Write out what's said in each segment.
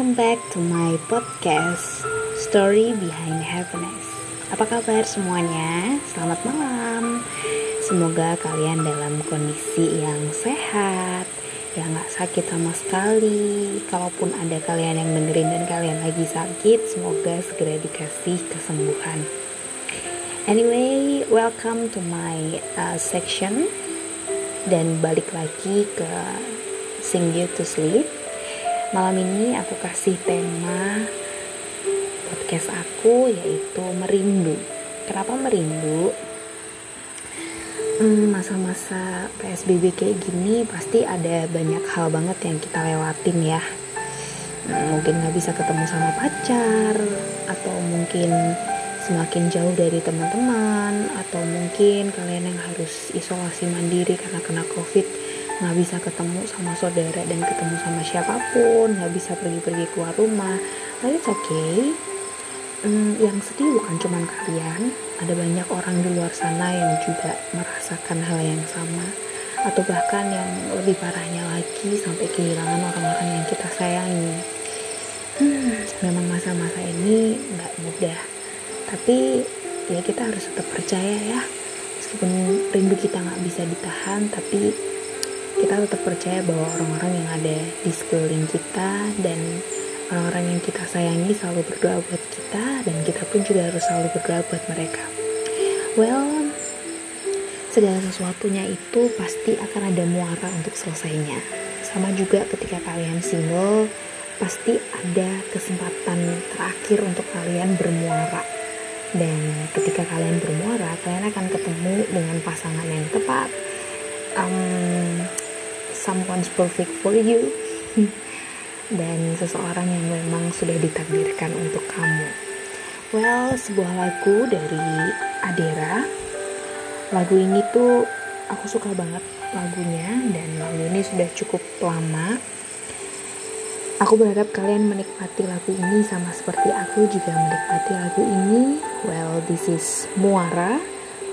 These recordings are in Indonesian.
welcome back to my podcast Story Behind Happiness. Apa kabar semuanya? Selamat malam. Semoga kalian dalam kondisi yang sehat, yang gak sakit sama sekali. Kalaupun ada kalian yang dengerin dan kalian lagi sakit, semoga segera dikasih kesembuhan. Anyway, welcome to my uh, section dan balik lagi ke Sing You to Sleep Malam ini aku kasih tema podcast aku yaitu merindu. Kenapa merindu? Hmm, masa-masa PSBB kayak gini pasti ada banyak hal banget yang kita lewatin ya. Hmm, mungkin nggak bisa ketemu sama pacar, atau mungkin semakin jauh dari teman-teman, atau mungkin kalian yang harus isolasi mandiri karena kena COVID nggak bisa ketemu sama saudara dan ketemu sama siapa pun nggak bisa pergi-pergi keluar rumah. But it's okay. Hmm, yang sedih bukan cuma kalian ada banyak orang di luar sana yang juga merasakan hal yang sama. Atau bahkan yang lebih parahnya lagi sampai kehilangan orang-orang yang kita sayangi. Hmm, memang masa-masa ini nggak mudah. Tapi ya kita harus tetap percaya ya. Meskipun rindu kita nggak bisa ditahan tapi kita tetap percaya bahwa orang-orang yang ada di sekeliling kita dan orang-orang yang kita sayangi selalu berdoa buat kita dan kita pun juga harus selalu berdoa buat mereka. Well, segala sesuatunya itu pasti akan ada muara untuk selesainya. Sama juga ketika kalian single, pasti ada kesempatan terakhir untuk kalian bermuara. Dan ketika kalian bermuara, kalian akan ketemu dengan pasangan yang tepat. Um, someone's perfect for you dan seseorang yang memang sudah ditakdirkan untuk kamu. Well, sebuah lagu dari Adera. Lagu ini tuh aku suka banget lagunya dan lagu ini sudah cukup lama. Aku berharap kalian menikmati lagu ini sama seperti aku juga menikmati lagu ini. Well, this is Muara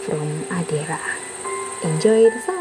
from Adera. Enjoy the song.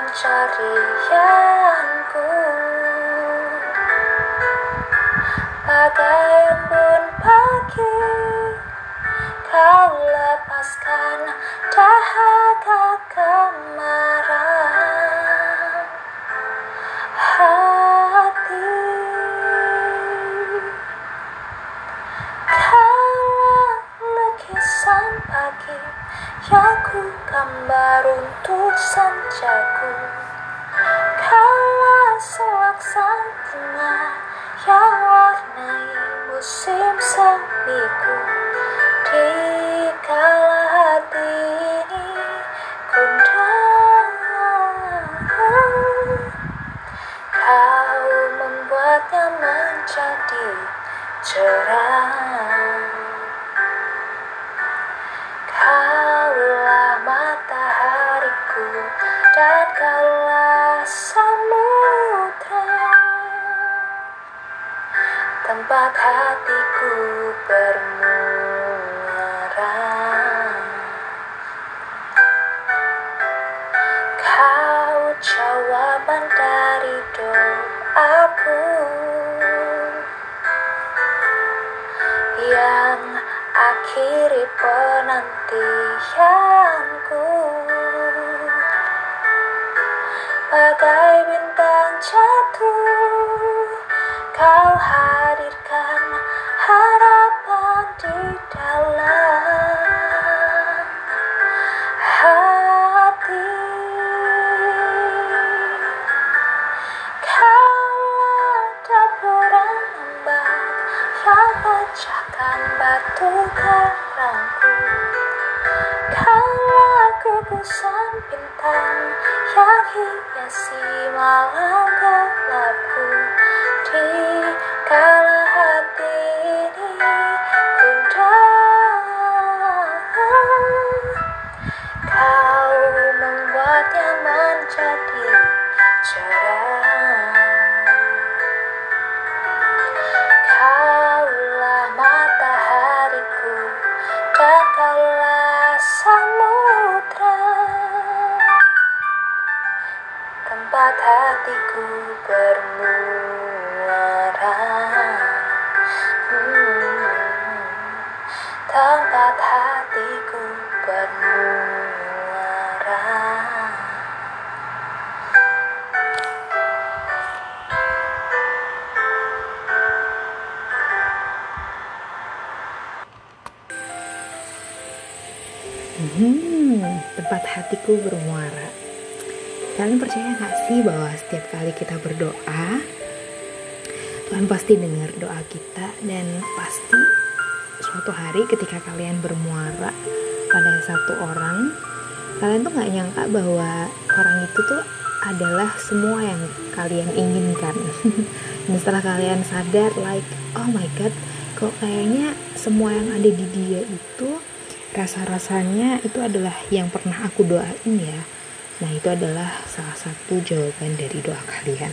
Pencarianku. Bagai embun pagi kau lepaskan dahaga kemarau. Yang ku gambar untuk senjaku Yang warnai musim semiku Di kala hati ini kundang Kau membuatnya menjadi cerah dan kaulah samudra tempat hatiku bermuara. Kau jawaban dari doaku. Yang akhiri penantianku. Bagai bintang jatuh Kau hadirkan hatiku bermuara. Kalian percaya gak sih bahwa setiap kali kita berdoa, Tuhan pasti dengar doa kita dan pasti suatu hari ketika kalian bermuara pada satu orang, kalian tuh gak nyangka bahwa orang itu tuh adalah semua yang kalian inginkan. dan setelah kalian sadar like, oh my god, kok kayaknya semua yang ada di dia itu rasa-rasanya itu adalah yang pernah aku doain ya. Nah, itu adalah salah satu jawaban dari doa kalian.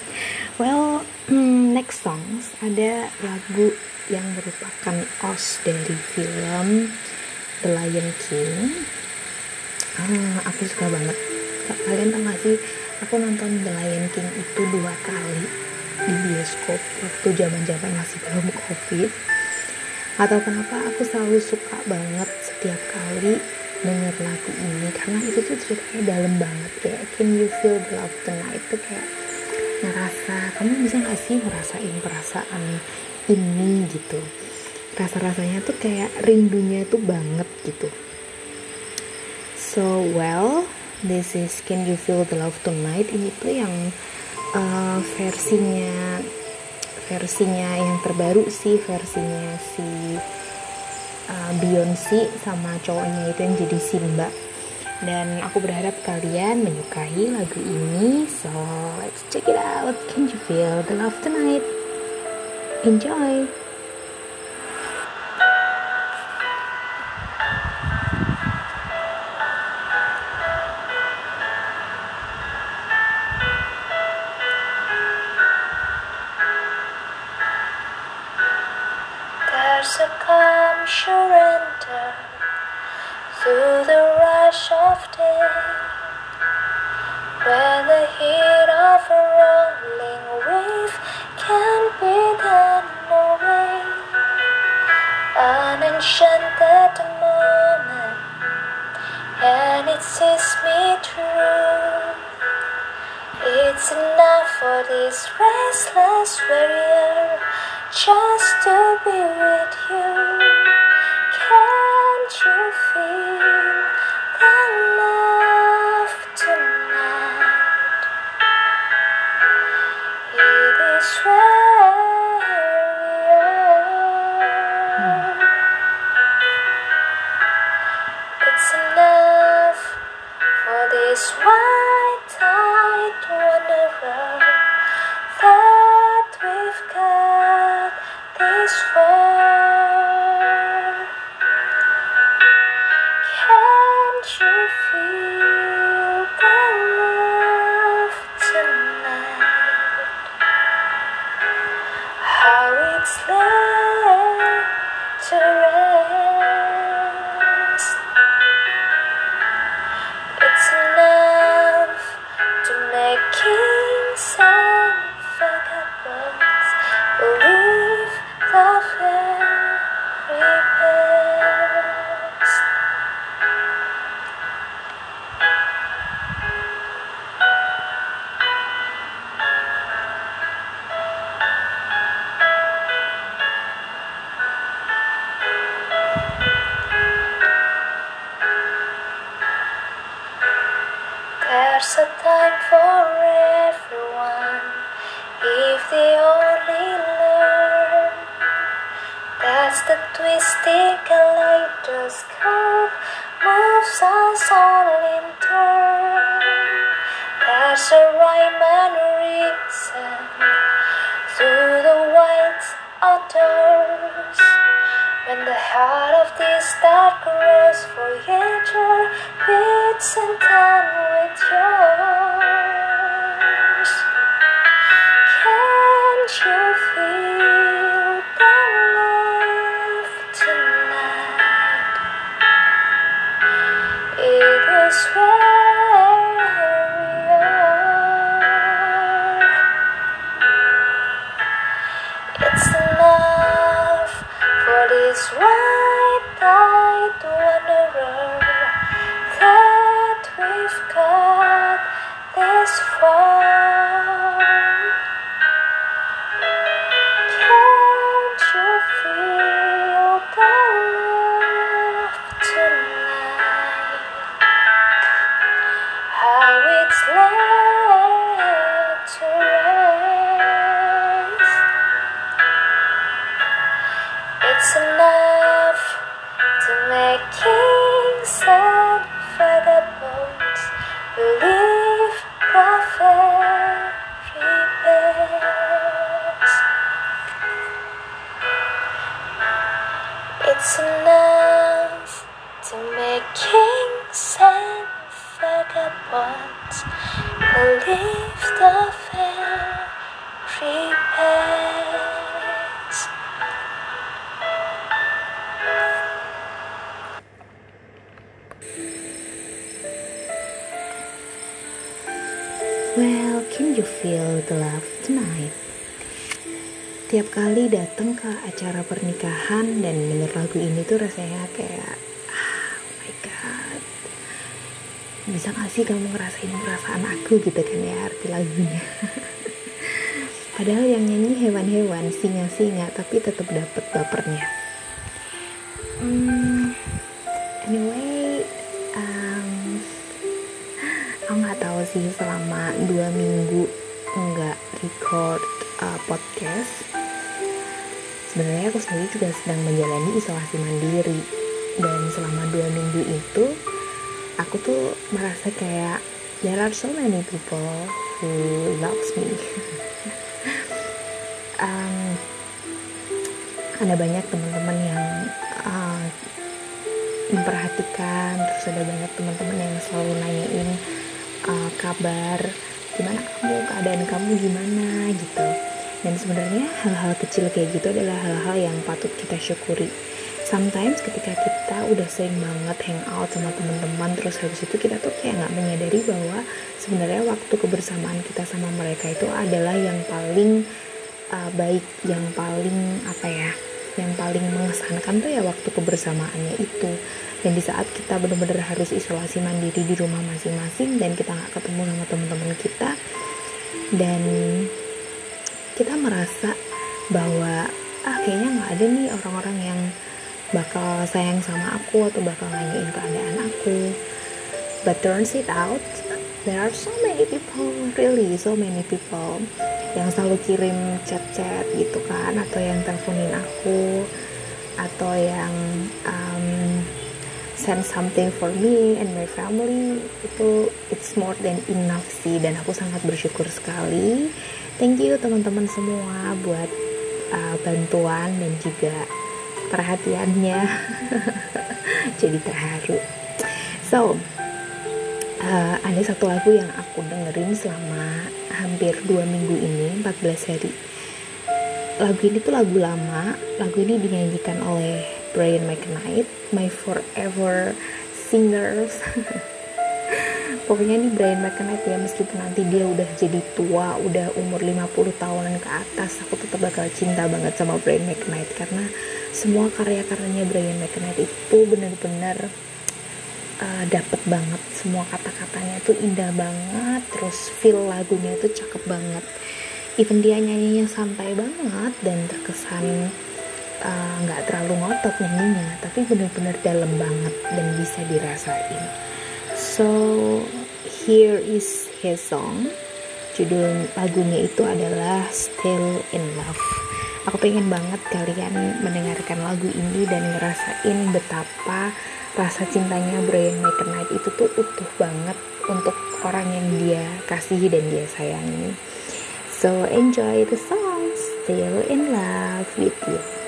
well, hmm, next songs ada lagu yang merupakan os dari film The Lion King. Ah, aku suka banget. Kalian tau gak sih, aku nonton The Lion King itu dua kali di bioskop waktu zaman-zaman masih belum covid atau kenapa aku selalu suka banget setiap kali denger lagu ini? Karena itu tuh ceritanya dalam banget kayak can you feel the love tonight? Itu kayak ngerasa kamu bisa gak sih ngerasain perasaan ini? Gitu. Rasa-rasanya tuh kayak rindunya tuh banget gitu. So well this is can you feel the love tonight? Ini tuh yang uh, versinya versinya yang terbaru sih versinya si uh, Beyonce sama cowoknya itu yang jadi Simba. Dan aku berharap kalian menyukai lagu ini. So let's check it out. Can you feel the love tonight? Enjoy It's enough for this restless warrior just to be with you. Can't you feel to a rhyme and reason through the white outdoors. When the heart of this that grows Voyager beats in time with yours. Can you feel the love tonight? Tiap kali datang ke acara pernikahan dan denger lagu ini tuh rasanya kayak ah, oh my god. Bisa gak sih kamu ngerasain perasaan aku gitu kan ya arti lagunya. Padahal yang nyanyi hewan-hewan, singa-singa, tapi tetap dapet bapernya. Hmm, record uh, podcast. Sebenarnya aku sendiri juga sedang menjalani isolasi mandiri. Dan selama dua minggu itu aku tuh merasa kayak there are so many people who loves me. Um, ada banyak teman-teman yang uh, memperhatikan terus ada banyak teman-teman yang selalu nanyain uh, kabar gimana kamu? Keadaan kamu gimana? Gitu. Dan sebenarnya hal-hal kecil kayak gitu adalah hal-hal yang patut kita syukuri. Sometimes ketika kita udah sering banget hangout sama teman-teman terus habis itu kita tuh kayak nggak menyadari bahwa sebenarnya waktu kebersamaan kita sama mereka itu adalah yang paling uh, baik yang paling apa ya yang paling mengesankan tuh ya waktu kebersamaannya itu. Dan di saat kita benar-benar harus isolasi mandiri di rumah masing-masing dan kita nggak ketemu sama teman-teman kita dan kita merasa bahwa ah kayaknya nggak ada nih orang-orang yang bakal sayang sama aku atau bakal nanyain keadaan aku. But turns it out there are so many people really so many people yang selalu kirim chat-chat gitu kan atau yang teleponin aku atau yang um, send something for me and my family. Itu it's more than enough sih dan aku sangat bersyukur sekali. Thank you teman-teman semua buat uh, bantuan dan juga perhatiannya. Jadi terharu. So uh, ada satu lagu yang aku dengerin selama hampir dua minggu ini 14 hari lagu ini tuh lagu lama. Lagu ini dinyanyikan oleh Brian McKnight my forever singers. Pokoknya nih Brian McKnight ya meskipun nanti dia udah jadi tua udah umur 50 tahunan ke atas aku tetap bakal cinta banget sama Brian McKnight. Karena semua karya-karyanya Brian McKnight itu benar-benar uh, dapet banget. Semua kata-katanya tuh indah banget terus feel lagunya tuh cakep banget. Even dia nyanyinya santai banget dan terkesan nggak uh, terlalu ngotot nyanyinya tapi benar-benar dalam banget dan bisa dirasain. So here is his song. Judul lagunya itu adalah Still in Love. Aku pengen banget kalian mendengarkan lagu ini dan ngerasain betapa rasa cintanya Brian McKnight itu tuh utuh banget untuk orang yang dia kasihi dan dia sayangi. So enjoy the song. Still in love with you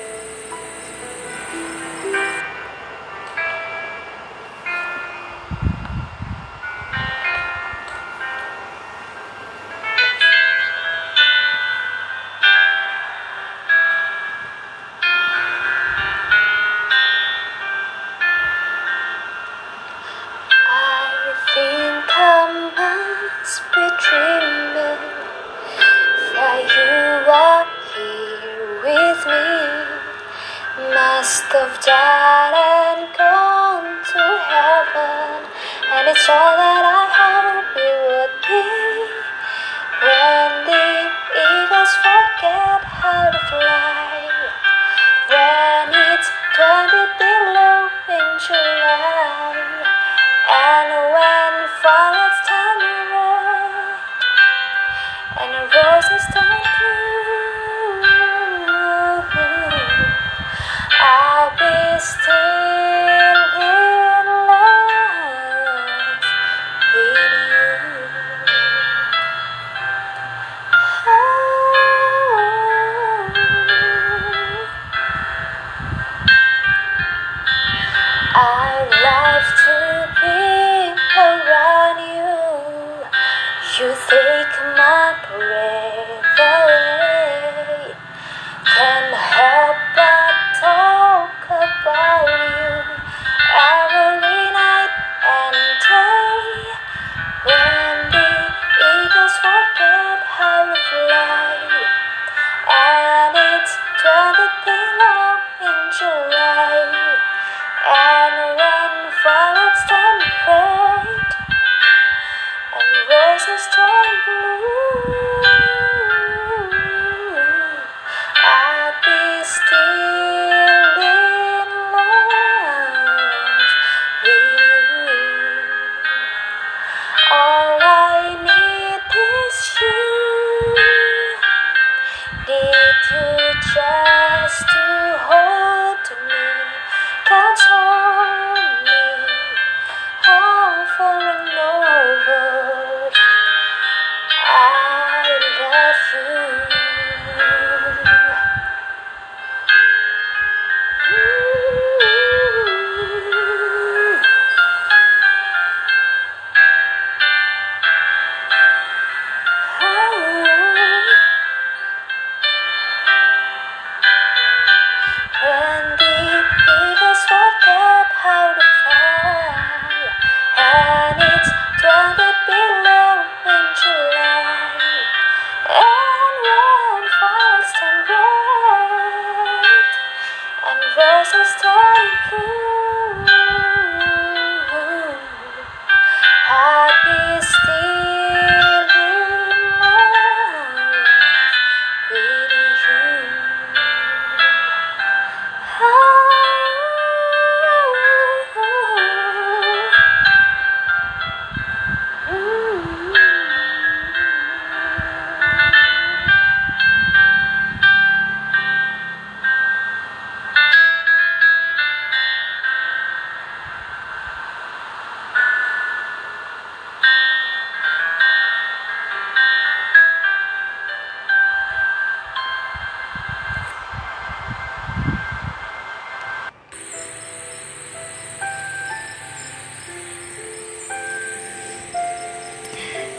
stay.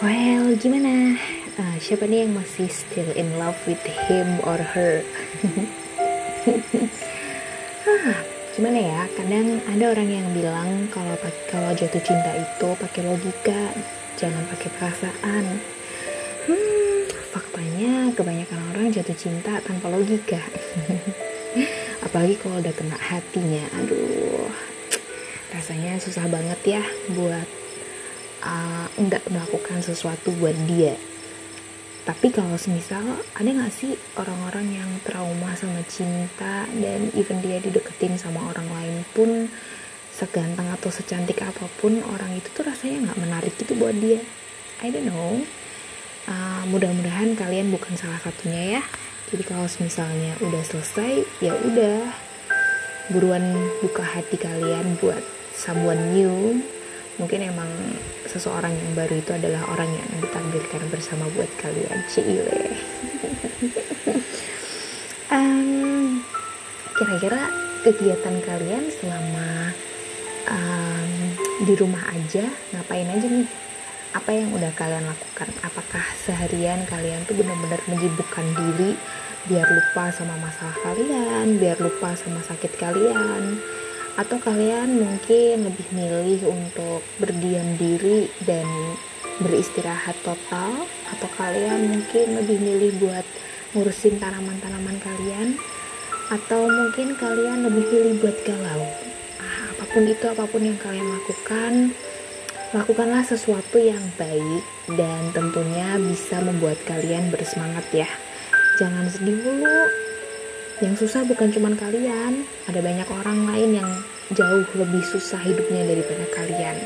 Well, gimana? Ah, siapa nih yang masih still in love with him or her? Ah, gimana ya? Kadang ada orang yang bilang kalau kalau jatuh cinta itu pakai logika, jangan pakai perasaan. Hmm, faktanya kebanyakan orang jatuh cinta tanpa logika. Apalagi kalau udah kena hatinya, aduh, rasanya susah banget ya buat uh, nggak melakukan sesuatu buat dia. Tapi kalau semisal ada nggak sih orang-orang yang trauma sama cinta dan even dia dideketin sama orang lain pun seganteng atau secantik apa pun orang itu tuh rasanya nggak menarik gitu buat dia? I don't know. Uh, mudah-mudahan kalian bukan salah satunya ya. Jadi kalau misalnya udah selesai ya udah. Buruan buka hati kalian buat someone new mungkin emang seseorang yang baru itu adalah orang yang ditakdirkan bersama buat kalian. Cile. Um, kira-kira kegiatan kalian selama um, di rumah aja ngapain aja nih? Apa yang udah kalian lakukan? Apakah seharian kalian tuh benar-benar menyibukkan diri biar lupa sama masalah kalian biar lupa sama sakit kalian atau kalian mungkin lebih milih untuk berdiam diri dan beristirahat total? Atau kalian mungkin lebih milih buat ngurusin tanaman-tanaman kalian? Atau mungkin kalian lebih pilih buat galau? Ah, apa pun itu apa pun yang kalian lakukan lakukanlah sesuatu yang baik dan tentunya bisa membuat kalian bersemangat ya. Jangan sedih dulu yang susah bukan cuma kalian, ada banyak orang lain yang jauh lebih susah hidupnya daripada kalian.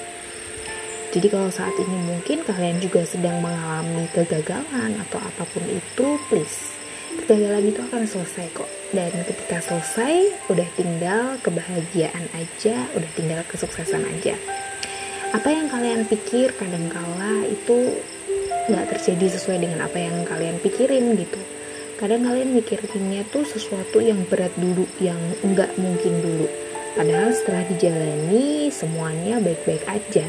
Jadi kalau saat ini mungkin kalian juga sedang mengalami kegagalan atau apa pun itu, please. Kegagalan itu akan selesai kok. Dan ketika selesai, udah tinggal kebahagiaan aja, udah tinggal kesuksesan aja. Apa yang kalian pikir kadangkala itu nggak terjadi sesuai dengan apa yang kalian pikirin gitu kadang kalian mikirinnya tuh sesuatu yang berat dulu yang enggak mungkin dulu. Padahal setelah dijalani semuanya baik-baik aja.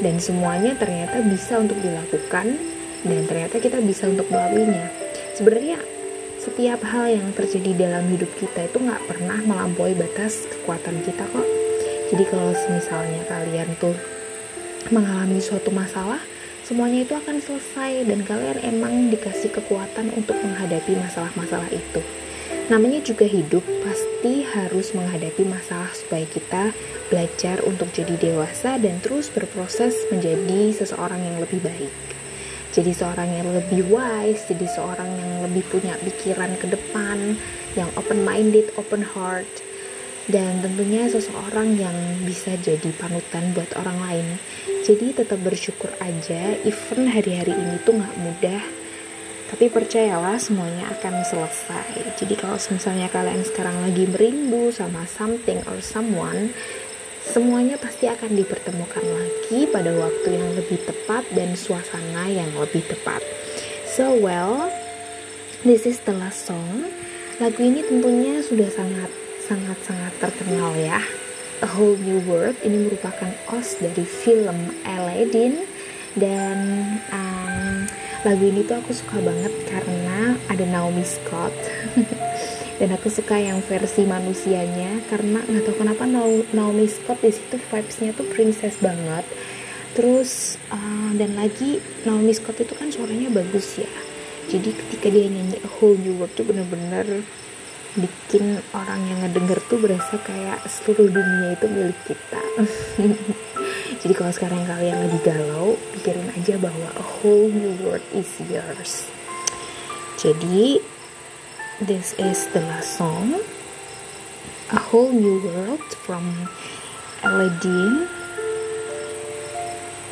Dan semuanya ternyata bisa untuk dilakukan dan ternyata kita bisa untuk melaluinya sebenarnya setiap hal yang terjadi dalam hidup kita itu nggak pernah melampaui batas kekuatan kita kok. Jadi kalau misalnya kalian tuh mengalami suatu masalah semuanya itu akan selesai dan kalian emang dikasih kekuatan untuk menghadapi masalah-masalah itu. Namanya juga hidup, pasti harus menghadapi masalah supaya kita belajar untuk jadi dewasa dan terus berproses menjadi seseorang yang lebih baik. Jadi seorang yang lebih wise, jadi seorang yang lebih punya pikiran ke depan, yang open minded, open heart, dan tentunya seseorang yang bisa jadi panutan buat orang lain. Jadi tetap bersyukur aja even hari-hari ini tuh gak mudah. Tapi percayalah semuanya akan selesai. Jadi kalau misalnya kalian sekarang lagi merindu sama something or someone semuanya pasti akan dipertemukan lagi pada waktu yang lebih tepat dan suasana yang lebih tepat. So well this is the last song. Lagu ini tentunya sudah sangat sangat-sangat terkenal ya. A Whole New World ini merupakan os dari film Aladdin. Dan um, lagu ini tuh aku suka banget karena ada Naomi Scott. Dan aku suka yang versi manusianya karena nggak tahu kenapa Naomi Scott di situ vibesnya tuh princess banget. Terus uh, dan lagi Naomi Scott itu kan suaranya bagus ya. Jadi ketika dia nyanyi A Whole New World tuh bener-bener bikin orang yang ngedenger tuh berasa kayak seluruh dunia itu milik kita. Jadi kalau sekarang kalian lagi galau pikirin aja bahwa a whole new world is yours. Jadi this is the last song. A whole new world from Aladdin.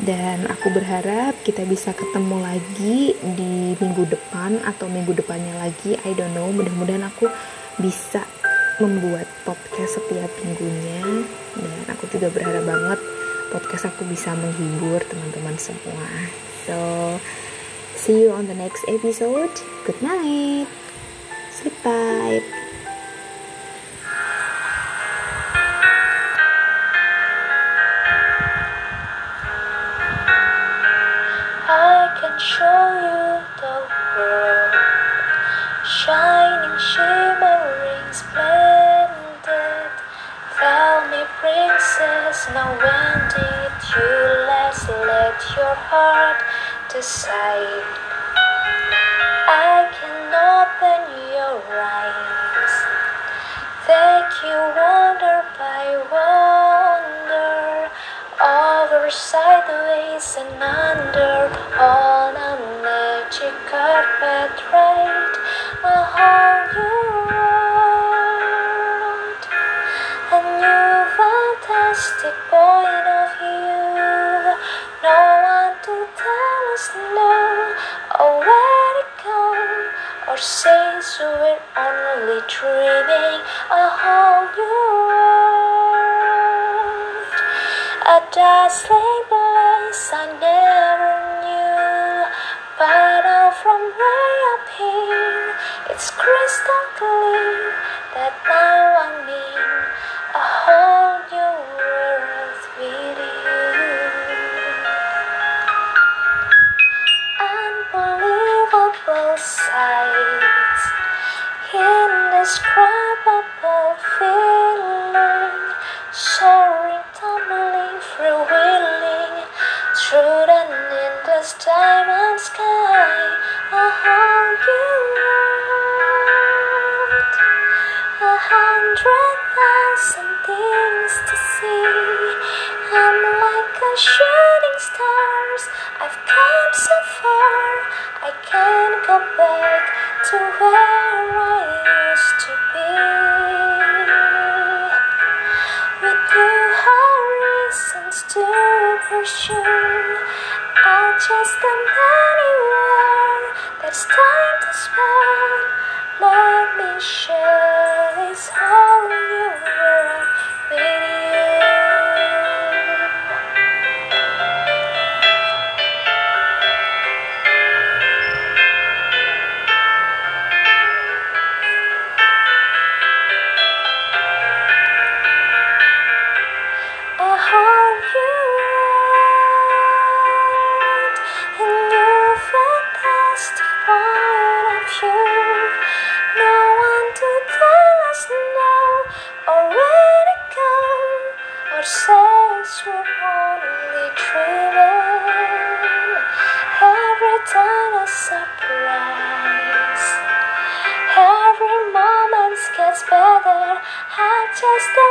Dan aku berharap kita bisa ketemu lagi di minggu depan atau minggu depannya lagi. I don't know mudah-mudahan aku bisa membuat podcast setiap minggunya. Dan aku juga berharap banget podcast aku bisa menghibur teman-teman semua. So see you on the next episode. Good night. Sleep tight now when did you last let your heart decide? I can open your eyes, take you wonder by wonder, over, sideways, and under, on a magic carpet ride, a whole new fantastic point of view. No one to tell us no, or where to go, or says we're only dreaming a whole new world, a dazzling place I never knew. But out from way up here, it's crystal clear that now I'm in pursue, I'll chase them anywhere. There's time to spare. Let me share this whole new world with you. I just